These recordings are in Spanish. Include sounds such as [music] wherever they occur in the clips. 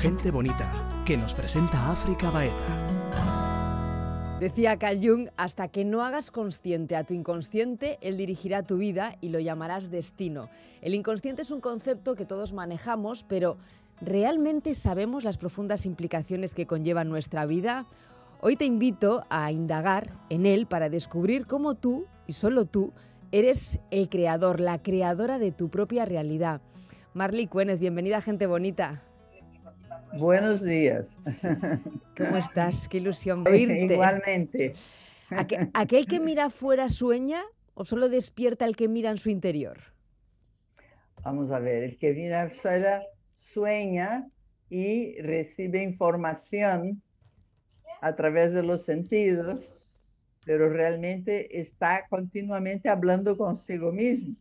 Gente bonita, que nos presenta África Baeta. Decía Carl Jung, hasta que no hagas consciente a tu inconsciente, él dirigirá tu vida y lo llamarás destino. El inconsciente es un concepto que todos manejamos, pero ¿realmente sabemos las profundas implicaciones que conlleva nuestra vida? Hoy te invito a indagar en él para descubrir cómo tú, y solo tú, eres el creador, la creadora de tu propia realidad. Marley Cuénez, bienvenida gente bonita. Buenos días. ¿Cómo estás? Qué ilusión oírte. Igualmente. ¿Aquel que mira afuera sueña o solo despierta el que mira en su interior? Vamos a ver, el que mira afuera sueña y recibe información a través de los sentidos, pero realmente está continuamente hablando consigo mismo.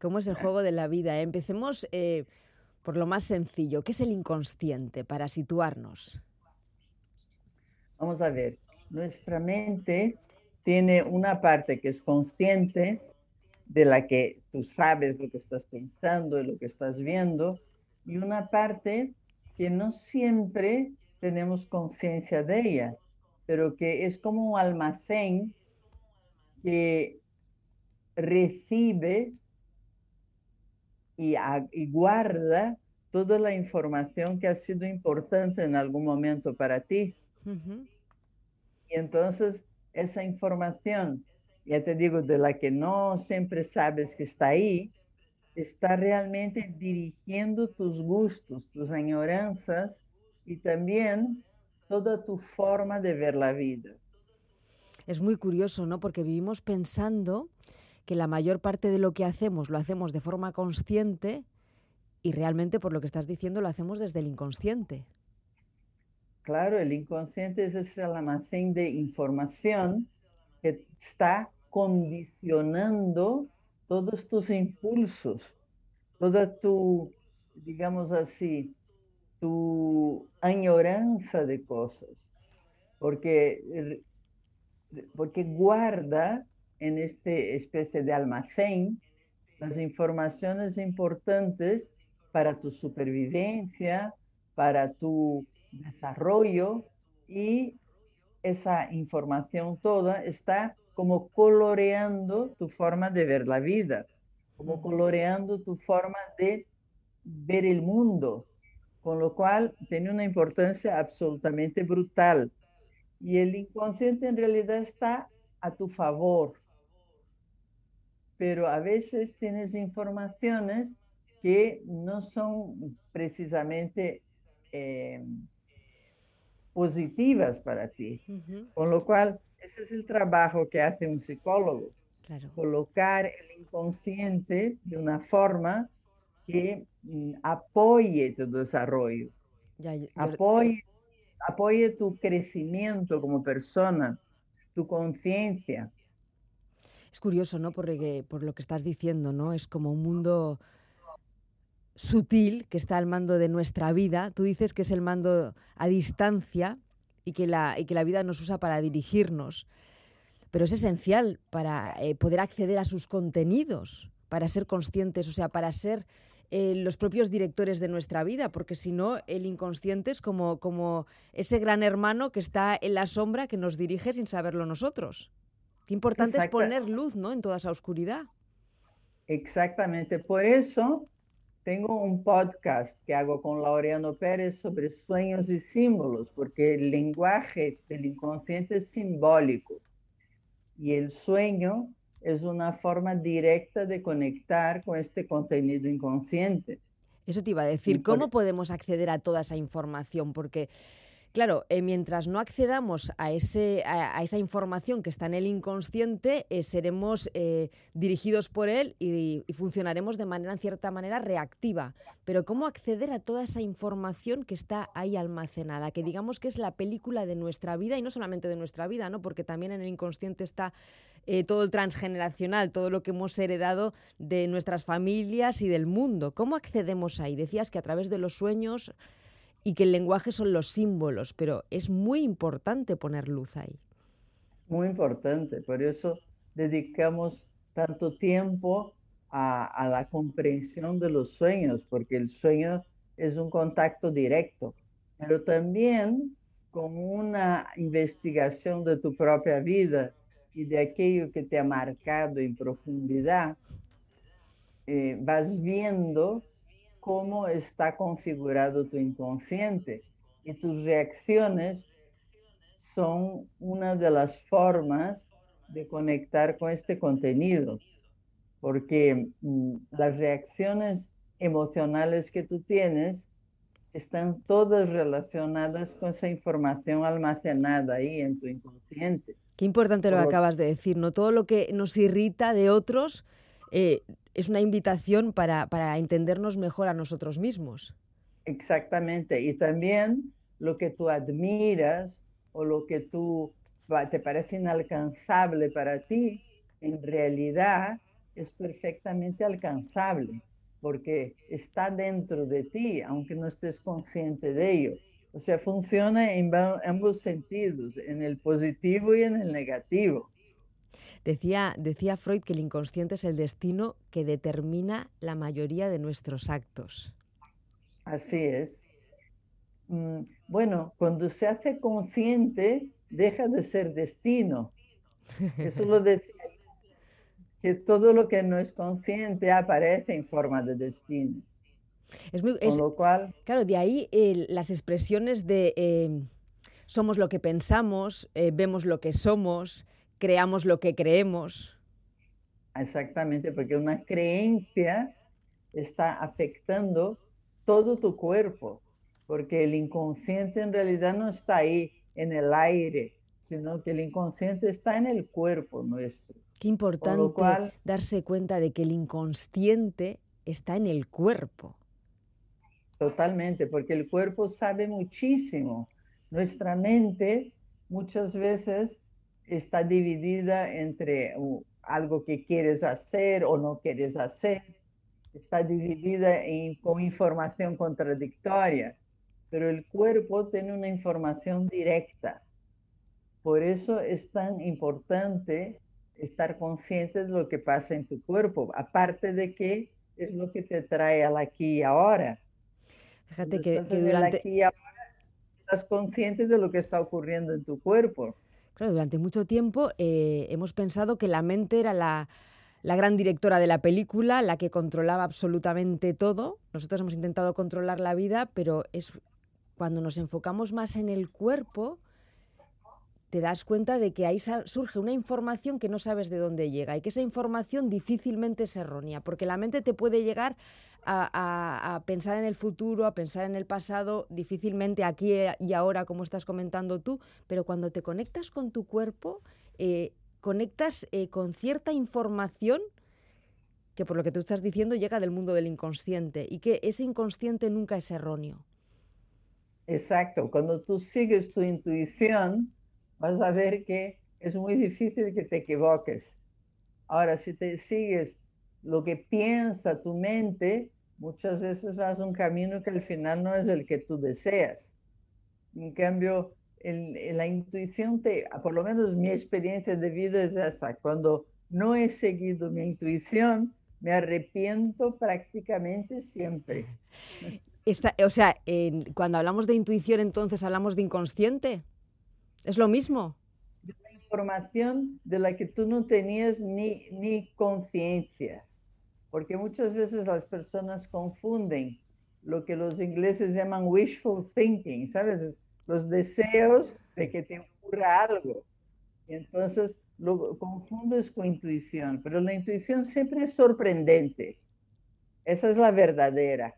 ¿Cómo es el juego de la vida? Empecemos eh, por lo más sencillo. ¿Qué es el inconsciente para situarnos? Vamos a ver, nuestra mente tiene una parte que es consciente, de la que tú sabes lo que estás pensando y lo que estás viendo, y una parte que no siempre tenemos conciencia de ella, pero que es como un almacén que recibe y, guarda toda la información que ha sido importante en algún momento para ti. Y entonces esa información, ya te digo, de la que no siempre sabes que está ahí, está realmente dirigiendo tus gustos, tus añoranzas y también toda tu forma de ver la vida. Es muy curioso, ¿no? Porque vivimos pensando que la mayor parte de lo que hacemos lo hacemos de forma consciente y realmente, por lo que estás diciendo, lo hacemos desde el inconsciente. Claro, el inconsciente es ese almacén de información que está condicionando todos tus impulsos, toda tu, digamos así, tu añoranza de cosas, porque, porque guarda en esta especie de almacén las informaciones importantes para tu supervivencia, para tu desarrollo y esa información toda está como coloreando tu forma de ver la vida, como coloreando tu forma de ver el mundo, con lo cual tiene una importancia absolutamente brutal. Y el inconsciente en realidad está a tu favor, pero a veces tienes informaciones que no son precisamente eh, positivas para ti. Con lo cual, ese es el trabajo que hace un psicólogo. Colocar el inconsciente de una forma que mm, apoye tu desarrollo, apoye, apoye tu crecimiento como persona, tu conciencia. Es curioso, ¿no? Porque, por lo que estás diciendo, ¿no? Es como un mundo sutil que está al mando de nuestra vida. Tú dices que es el mando a distancia y que la, y que la vida nos usa para dirigirnos. Pero es esencial para eh, poder acceder a sus contenidos, para ser conscientes, o sea, para ser eh, los propios directores de nuestra vida, porque si no, el inconsciente es como, como ese gran hermano que está en la sombra que nos dirige sin saberlo nosotros. Qué importante es poner luz ¿no? en toda esa oscuridad. Exactamente, por eso tengo un podcast que hago con Laureano Pérez sobre sueños y símbolos, porque el lenguaje del inconsciente es simbólico y el sueño es una forma directa de conectar con este contenido inconsciente. Eso te iba a decir, ¿cómo podemos acceder a toda esa información? Porque Claro, eh, mientras no accedamos a, ese, a, esa información que está en el inconsciente, eh, seremos eh, dirigidos por él y, funcionaremos de manera, en cierta manera, reactiva. Pero ¿cómo acceder a toda esa información que está ahí almacenada? Que digamos que es la película de nuestra vida y no solamente de nuestra vida, ¿no? Porque también en el inconsciente está todo el transgeneracional, todo lo que hemos heredado de nuestras familias y del mundo. ¿Cómo accedemos ahí? Decías que a través de los sueños y que el lenguaje son los símbolos, pero es muy importante poner luz ahí. Muy importante, por eso dedicamos tanto tiempo a, la comprensión de los sueños, porque el sueño es un contacto directo, pero también con una investigación de tu propia vida y de aquello que te ha marcado en profundidad, eh, vas viendo cómo está configurado tu inconsciente y tus reacciones son una de las formas de conectar con este contenido, porque mm, las reacciones emocionales que tú tienes están todas relacionadas con esa información almacenada ahí en tu inconsciente. Qué importante lo que acabas de decir, ¿no? Todo lo que nos irrita de otros eh, es una invitación para, para entendernos mejor a nosotros mismos. Exactamente. Y también lo que tú admiras o lo que tú te parece inalcanzable para ti, en realidad es perfectamente alcanzable, porque está dentro de ti, aunque no estés consciente de ello. O sea, funciona en ambos sentidos, en el positivo y en el negativo. Decía, decía Freud que el inconsciente es el destino que determina la mayoría de nuestros actos. Así es. Mm, bueno, cuando se hace consciente, deja de ser destino. Eso lo [laughs] decía que todo lo que no es consciente aparece en forma de destino. Es muy, Con lo cual... Claro, de ahí las expresiones de eh, somos lo que pensamos, eh, vemos lo que somos, creamos lo que creemos. Exactamente, porque una creencia está afectando todo tu cuerpo, porque el inconsciente en realidad no está ahí en el aire, sino que el inconsciente está en el cuerpo nuestro. Qué importante darse cuenta de que el inconsciente está en el cuerpo. Totalmente, porque el cuerpo sabe muchísimo. Nuestra mente muchas veces está dividida entre algo que quieres hacer o no quieres hacer, está dividida en, con información contradictoria, pero el cuerpo tiene una información directa. Por eso es tan importante estar consciente de lo que pasa en tu cuerpo, aparte de que es lo que te trae al aquí y ahora. Fíjate que, durante... Aquí y ahora, estás consciente de lo que está ocurriendo en tu cuerpo. Claro, durante mucho tiempo eh, hemos pensado que la mente era la, la gran directora de la película, la que controlaba absolutamente todo. Nosotros hemos intentado controlar la vida, pero es cuando nos enfocamos más en el cuerpo, te das cuenta de que ahí surge una información que no sabes de dónde llega y que esa información difícilmente es errónea, porque la mente te puede llegar a, pensar en el futuro, a pensar en el pasado, difícilmente aquí y ahora, como estás comentando tú, pero cuando te conectas con tu cuerpo, eh, conectas eh, con cierta información que por lo que tú estás diciendo llega del mundo del inconsciente y que ese inconsciente nunca es erróneo. Exacto, cuando tú sigues tu intuición, vas a ver que es muy difícil que te equivoques. Ahora, si te sigues lo que piensa tu mente, muchas veces vas a un camino que al final no es el que tú deseas. En cambio, la intuición, te, por lo menos mi experiencia de vida es esa. Cuando no he seguido mi intuición, me arrepiento prácticamente siempre. o sea, cuando hablamos de intuición, entonces hablamos de inconsciente. ¿Es lo mismo? Información de la que tú no tenías ni, ni conciencia, porque muchas veces las personas confunden lo que los ingleses llaman wishful thinking, ¿sabes? Los deseos de que te ocurra algo. Y entonces lo confundes con intuición, pero la intuición siempre es sorprendente. Esa es la verdadera.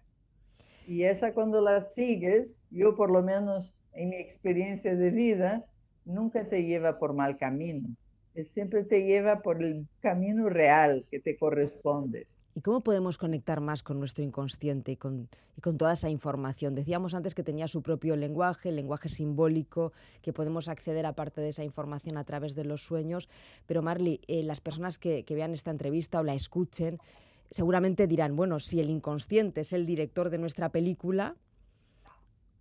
Y esa cuando la sigues, yo por lo menos en mi experiencia de vida, nunca te lleva por mal camino, siempre te lleva por el camino real que te corresponde. ¿Y cómo podemos conectar más con nuestro inconsciente y con, toda esa información? Decíamos antes que tenía su propio lenguaje, el lenguaje simbólico, que podemos acceder a parte de esa información a través de los sueños. Pero Marley, eh, las personas que vean esta entrevista o la escuchen, seguramente dirán, bueno, si el inconsciente es el director de nuestra película,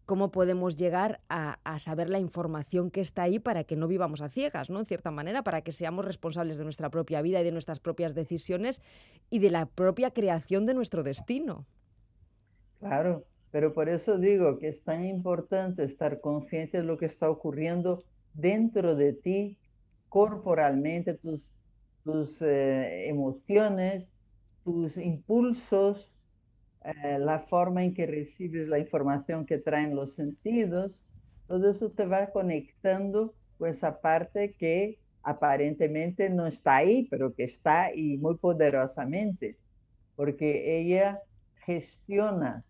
cómo podemos llegar a, saber la información que está ahí para que no vivamos a ciegas, ¿no? En cierta manera, para que seamos responsables de nuestra propia vida y de nuestras propias decisiones y de la propia creación de nuestro destino. Claro, Pero por eso digo que es tan importante estar consciente de lo que está ocurriendo dentro de ti, corporalmente, tus, tus eh, emociones, tus impulsos, eh, la forma en que recibes la información que traen los sentidos, todo eso te va conectando con esa parte que aparentemente no está ahí, pero que está y muy poderosamente, porque ella gestiona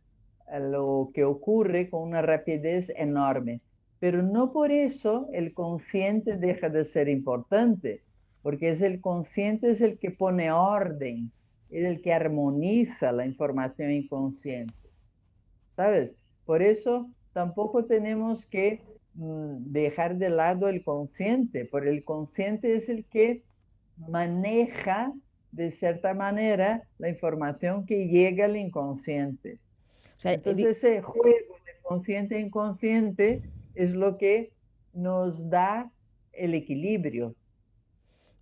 lo que ocurre con una rapidez enorme. Pero no por eso el consciente deja de ser importante, porque es el consciente es el que pone orden, es el que armoniza la información inconsciente. ¿Sabes? Por eso tampoco tenemos que mm, dejar de lado el consciente, porque el consciente es el que maneja de cierta manera la información que llega al inconsciente. Entonces ese juego de consciente e inconsciente es lo que nos da el equilibrio.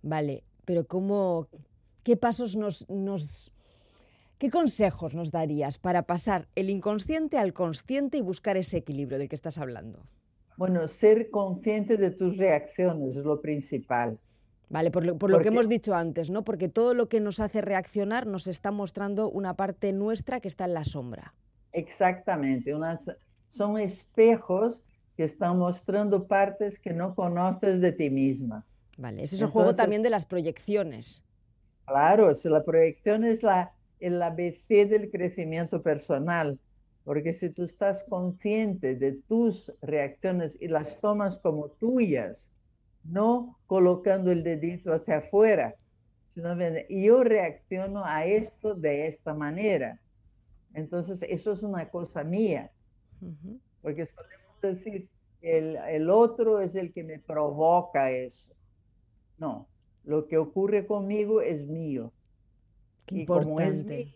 Vale, pero ¿cómo, ¿qué pasos nos, nos, qué consejos nos darías para pasar el inconsciente al consciente y buscar ese equilibrio del que estás hablando? Bueno, ser consciente de tus reacciones es lo principal. Vale, por lo, por lo que hemos dicho antes, ¿no? Porque todo lo que nos hace reaccionar nos está mostrando una parte nuestra que está en la sombra. Exactamente, unas, son espejos que están mostrando partes que no conoces de ti misma. Vale, ese es el juego también de las proyecciones. Claro, la proyección es la, el ABC del crecimiento personal, porque si tú estás consciente de tus reacciones y las tomas como tuyas, no colocando el dedito hacia afuera, sino yo reacciono a esto de esta manera. Entonces, eso es una cosa mía, porque solemos decir, el, el otro es el que me provoca eso. No, lo que ocurre conmigo es mío. y como es mío,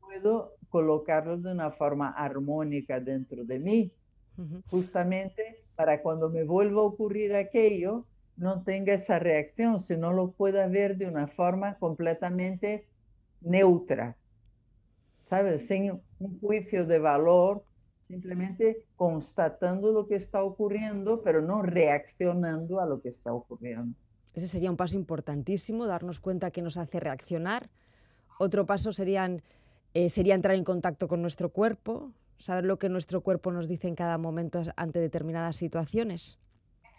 puedo colocarlo de una forma armónica dentro de mí, justamente para cuando me vuelva a ocurrir aquello, no tenga esa reacción, sino lo pueda ver de una forma completamente neutra, ¿sabes? Sin un juicio de valor, simplemente constatando lo que está ocurriendo, pero no reaccionando a lo que está ocurriendo. Ese sería un paso importantísimo, darnos cuenta que nos hace reaccionar. Otro paso serían, eh, sería entrar en contacto con nuestro cuerpo, saber lo que nuestro cuerpo nos dice en cada momento ante determinadas situaciones.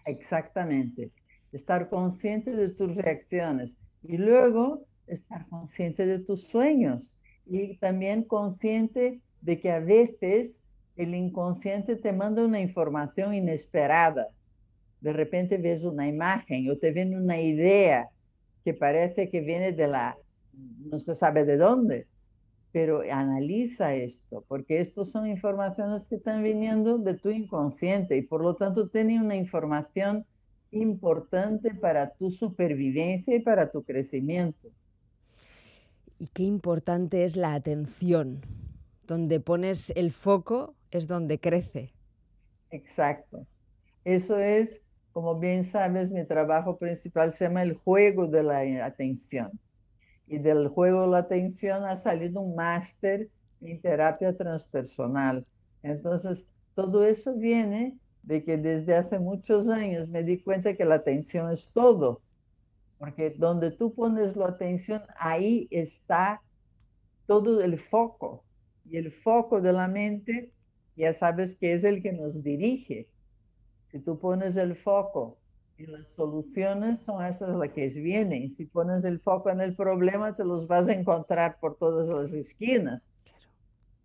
Exactamente. Estar consciente de tus reacciones y luego estar consciente de tus sueños y también consciente de que a veces el inconsciente te manda una información inesperada de repente ves una imagen o te viene una idea que parece que viene de la, no se sabe de dónde, pero analiza esto, porque estas son informaciones que están viniendo de tu inconsciente y por lo tanto tiene una información importante para tu supervivencia y para tu crecimiento. Y qué importante es la atención. Donde pones el foco es donde crece. Exacto. Eso es como bien sabes, mi trabajo principal se llama el juego de la atención. Y del juego de la atención ha salido un máster en terapia transpersonal. Entonces, todo eso viene de que desde hace muchos años me di cuenta que la atención es todo. Porque donde tú pones la atención, ahí está todo el foco. Y el foco de la mente, ya sabes que es el que nos dirige. Si tú pones el foco en las soluciones, son esas las que vienen. Si pones el foco en el problema, te los vas a encontrar por todas las esquinas.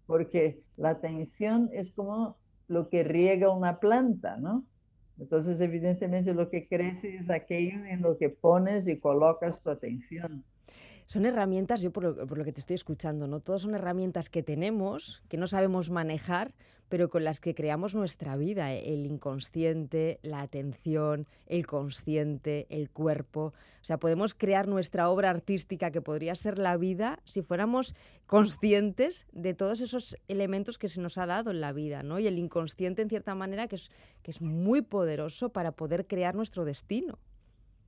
Porque la atención es como lo que riega una planta, ¿no? Entonces, evidentemente, lo que crece es aquello en lo que pones y colocas tu atención. Son herramientas, yo por lo, que te estoy escuchando, ¿no? Todas son herramientas que tenemos, que no sabemos manejar, pero con las que creamos nuestra vida, ¿eh? el inconsciente, la atención, el consciente, el cuerpo. O sea, podemos crear nuestra obra artística que podría ser la vida si fuéramos conscientes de todos esos elementos que se nos ha dado en la vida, ¿no? Y el inconsciente, en cierta manera, que es, que es muy poderoso para poder crear nuestro destino.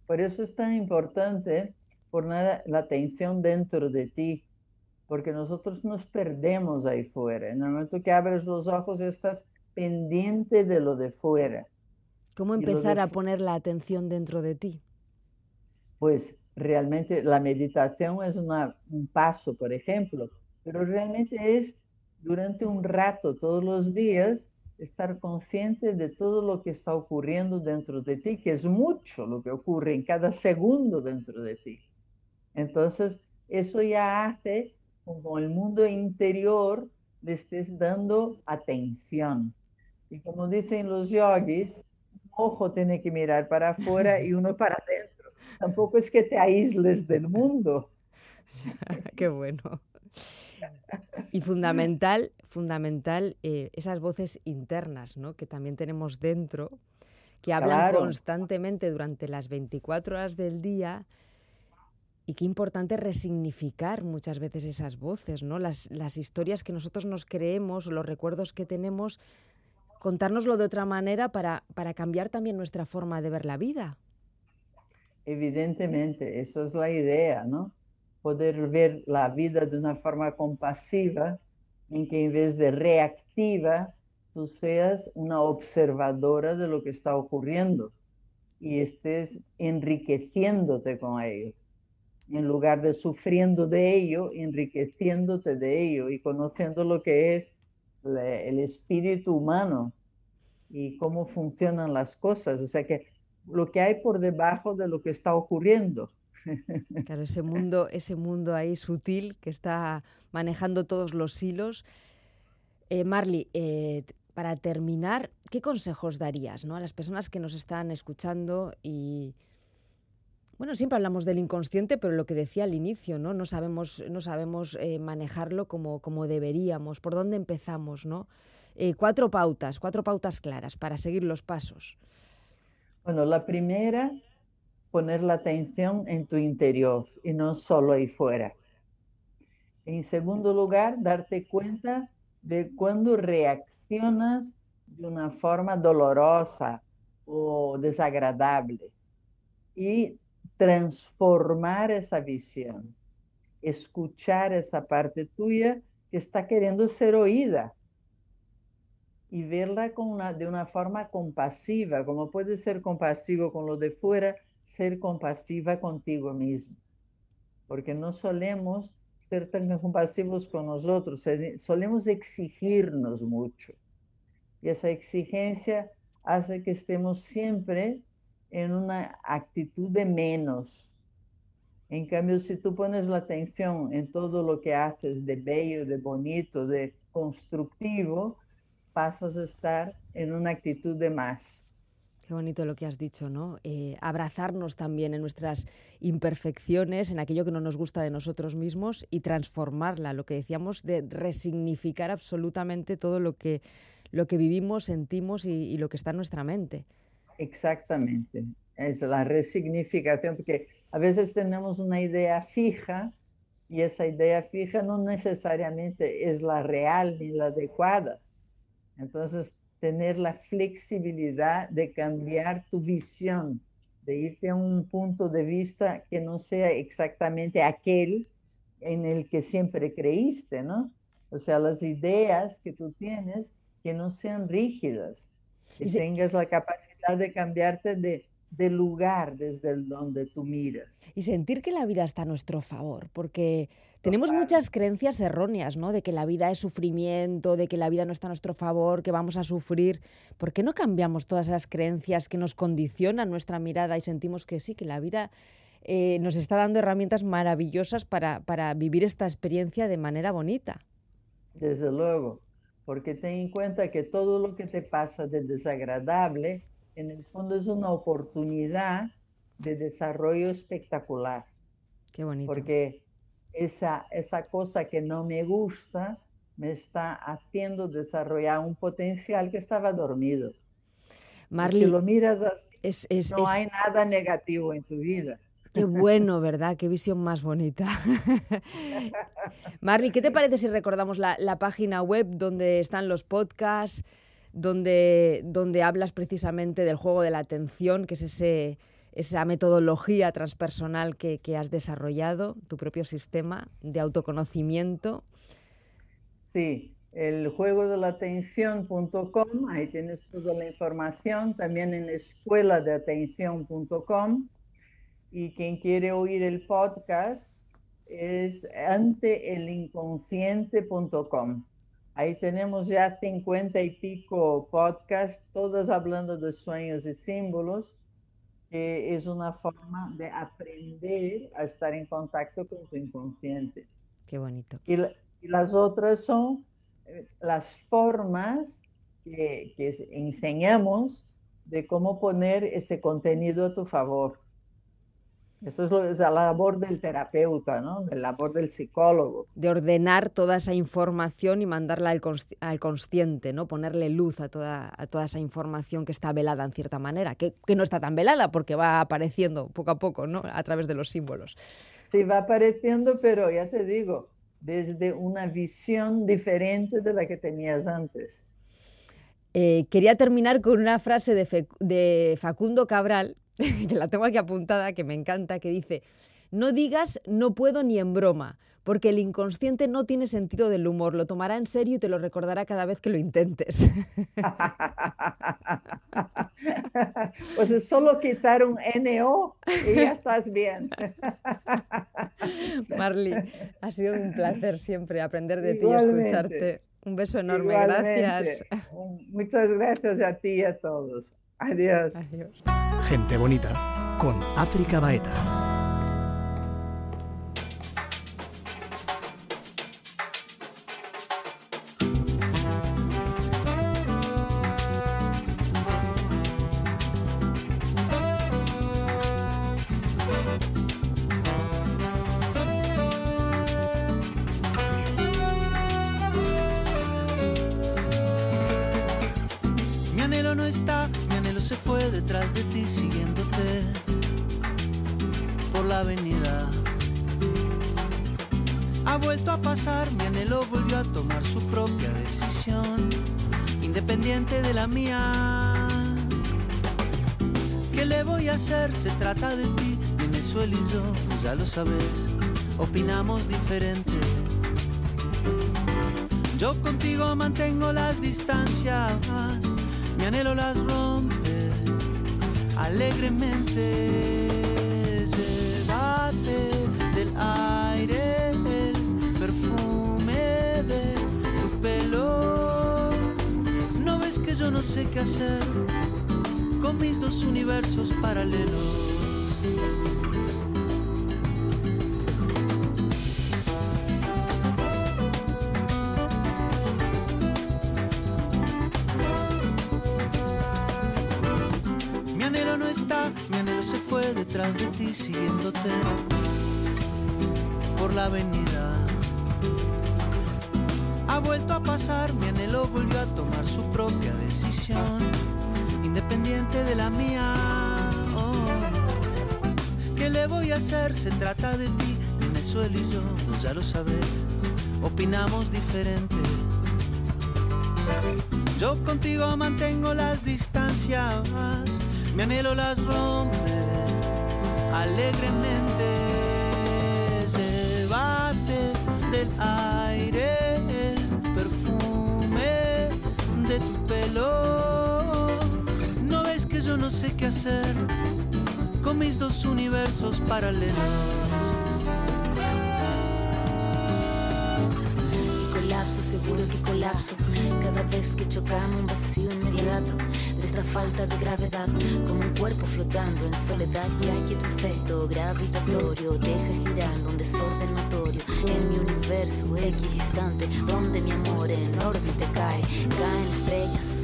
Por eso es tan importante poner la atención dentro de ti, porque nosotros nos perdemos ahí fuera. En el momento que abres los ojos estás pendiente de lo de fuera. ¿Cómo empezar a poner la atención dentro de ti? Pues realmente la meditación es un paso, por ejemplo, pero realmente es durante un rato todos los días estar consciente de todo lo que está ocurriendo dentro de ti, que es mucho lo que ocurre en cada segundo dentro de ti. Entonces, eso ya hace como el mundo interior le estés dando atención. Y como dicen los yogis, un ojo tiene que mirar para afuera y uno para adentro. Tampoco es que te aísles del mundo. [laughs] Qué bueno. Y fundamental, fundamental eh, esas voces internas, ¿no? Que también tenemos dentro, que hablan constantemente durante las 24 horas del día. Y qué importante resignificar muchas veces esas voces, ¿no? Las, las historias que nosotros nos creemos, los recuerdos que tenemos, contárnoslo de otra manera para, para cambiar también nuestra forma de ver la vida. Evidentemente, eso es la idea, ¿no? poder ver la vida de una forma compasiva, en que en vez de reactiva, tú seas una observadora de lo que está ocurriendo y estés enriqueciéndote con ello. En lugar de sufriendo de ello, enriqueciéndote de ello y conociendo lo que es el espíritu humano y cómo funcionan las cosas. O sea que lo que hay por debajo de lo que está ocurriendo. [laughs] Claro, ese mundo, ese mundo ahí sutil que está manejando todos los hilos. Eh, Marley, eh, para terminar, ¿qué consejos darías ¿no? a las personas que nos están escuchando y, bueno, siempre hablamos del inconsciente, pero lo que decía al inicio, ¿no? No sabemos, no sabemos eh, manejarlo como, como, deberíamos. ¿Por dónde empezamos, no? cuatro pautas, cuatro pautas claras para seguir los pasos. Bueno, la primera poner la atención en tu interior y no solo ahí fuera. En segundo lugar, darte cuenta de cuando reaccionas de una forma dolorosa o desagradable y transformar esa visión, escuchar esa parte tuya que está queriendo ser oída y verla con una, de una forma compasiva, como puede ser compasivo con lo de fuera, ser compasiva contigo mismo, porque no solemos ser tan compasivos con nosotros, solemos exigirnos mucho. Y esa exigencia hace que estemos siempre en una actitud de menos. En cambio, si tú pones la atención en todo lo que haces de bello, de bonito, de constructivo, pasas a estar en una actitud de más. Qué bonito lo que has dicho, ¿no? Eh, abrazarnos también en nuestras imperfecciones, en aquello que no nos gusta de nosotros mismos y transformarla, lo que decíamos de resignificar absolutamente todo lo que, lo que vivimos, sentimos y, lo que está en nuestra mente. Exactamente, es la resignificación, porque a veces tenemos una idea fija y esa idea fija no necesariamente es la real ni la adecuada. Entonces, tener la flexibilidad de cambiar tu visión, de irte a un punto de vista que no sea exactamente aquel en el que siempre creíste, ¿no? O sea, las ideas que tú tienes que no sean rígidas, que tengas la capacidad de cambiarte de, de lugar desde el donde tú miras. Y sentir que la vida está a nuestro favor, porque tenemos muchas creencias erróneas, ¿no? De que la vida es sufrimiento, de que la vida no está a nuestro favor, que vamos a sufrir. ¿Por qué no cambiamos todas esas creencias que nos condicionan nuestra mirada y sentimos que sí, que la vida eh, nos está dando herramientas maravillosas para, para vivir esta experiencia de manera bonita? Desde luego, porque ten en cuenta que todo lo que te pasa de desagradable en el fondo es una oportunidad de desarrollo espectacular. Qué bonito. Porque esa, esa cosa que no me gusta me está haciendo desarrollar un potencial que estaba dormido. Marley, si lo miras así, no hay nada negativo en tu vida. Qué bueno, ¿verdad? Qué visión más bonita. [laughs] Marley, ¿qué te parece si recordamos la, la página web donde están los podcasts? Donde, donde hablas precisamente del juego de la atención, que es ese, esa metodología transpersonal que, has desarrollado, tu propio sistema de autoconocimiento. Sí, el juego de la atención.com, ahí tienes toda la información, también en escuela de atención.com. Y quien quiere oír el podcast es anteelinconsciente.com. Ahí tenemos ya cincuenta y pico podcasts, todas hablando de sueños y símbolos, que es una forma de aprender a estar en contacto con tu inconsciente. Qué bonito. Y, las otras son eh, las formas que, que enseñamos de cómo poner ese contenido a tu favor. Eso es, la labor del terapeuta, ¿no? La labor del psicólogo. De ordenar toda esa información y mandarla al, consciente, ¿no? Ponerle luz a toda, a toda esa información que está velada en cierta manera, que, que, no está tan velada porque va apareciendo poco a poco, ¿no? A través de los símbolos. Sí, va apareciendo, pero ya te digo, desde una visión diferente de la que tenías antes. Eh, quería terminar con una frase de, de Facundo Cabral, [laughs] que la tengo aquí apuntada, que me encanta, que dice, no digas no puedo ni en broma, porque el inconsciente no tiene sentido del humor, lo tomará en serio y te lo recordará cada vez que lo intentes. [laughs] pues es solo quitar un NO y ya estás bien. [laughs] Marley, ha sido un placer siempre aprender de ti y escucharte. Un beso enorme, gracias. Muchas gracias a ti y a todos. Adiós. Adiós. Gente bonita con África Baeta. Se trata de ti, Venezuela y yo, ya lo sabes, opinamos diferente. Yo contigo mantengo las distancias, mi anhelo las rompe alegremente. Llévate del aire yo no sé qué hacer con mis dos universos paralelos. Mi anhelo no está, mi anhelo se fue detrás de ti siguiéndote por la avenida. Ha vuelto a pasar, mi anhelo volvió a tomar su propia decisión independiente de la mía. Oh. ¿Qué le voy a hacer? Se trata de ti, Venezuela y yo, ya lo sabes, opinamos diferente. Yo contigo mantengo las distancias, mi anhelo las rompe alegremente. Llévate del qué hacer con mis dos universos paralelos. colapso, seguro que colapso. Cada vez que chocamos un vacío inmediato de esta falta de gravedad, como un cuerpo flotando en soledad. Ya que tu efecto gravitatorio deja girando un desorden notorio en mi universo equidistante, donde mi amor en órbita cae, caen estrellas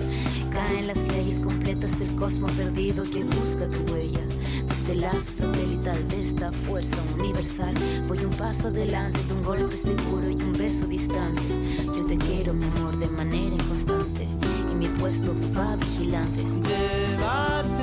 caen las leyes completas el cosmos perdido que busca tu huella. Desde el lazo satelital de esta fuerza universal, voy un paso adelante de un golpe seguro y un beso distante. Yo te quiero, mi amor, de manera inconstante, y mi puesto va vigilante. Llévate